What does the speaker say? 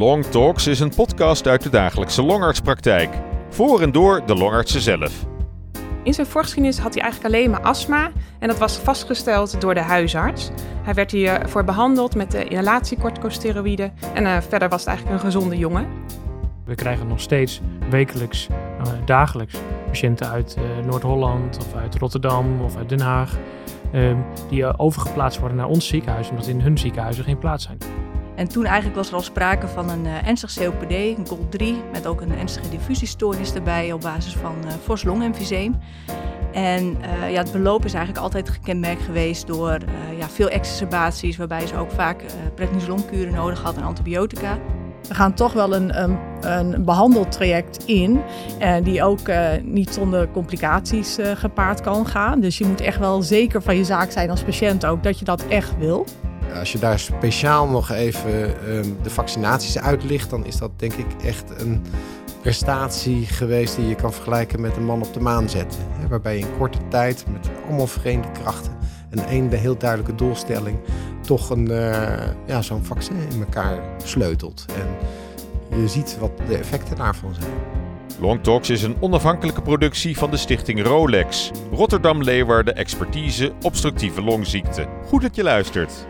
Long Talks is een podcast uit de dagelijkse longartspraktijk. Voor en door de longartsen zelf. In zijn voorgeschiedenis had hij eigenlijk alleen maar astma en dat was vastgesteld door de huisarts. Hij werd hiervoor behandeld met de inhalatiecorticosteroïden en uh, verder was het eigenlijk een gezonde jongen. We krijgen nog steeds wekelijks, uh, dagelijks patiënten uit uh, Noord-Holland of uit Rotterdam of uit Den Haag. Ehm, die overgeplaatst worden naar ons ziekenhuis omdat in hun ziekenhuizen geen plaats zijn. En toen eigenlijk was er al sprake van een uh, ernstig COPD, een GOLD 3, met ook een ernstige diffusiestoornis erbij op basis van uh, fors longemfyseem. En uh, ja, het beloop is eigenlijk altijd gekenmerkt geweest door ja, veel exacerbaties, waarbij ze ook vaak prednisolonkuren nodig had en antibiotica. We gaan toch wel een, een, een behandeltraject in, die ook niet zonder complicaties gepaard kan gaan. Dus je moet echt wel zeker van je zaak zijn als patiënt ook dat je dat echt wil. Als je daar speciaal nog even uh, de vaccinaties uitlicht, dan is dat denk ik echt een prestatie geweest die je kan vergelijken met een man op de maan zetten. Waarbij je in korte tijd met allemaal verenigde krachten en één heel duidelijke doelstelling toch een, uh, ja, zo'n vaccin in elkaar sleutelt. En je ziet wat de effecten daarvan zijn. Long Talks is een onafhankelijke productie van de stichting Rolex. Rotterdam Leeuwarden Expertise Obstructieve Longziekte. Goed dat je luistert.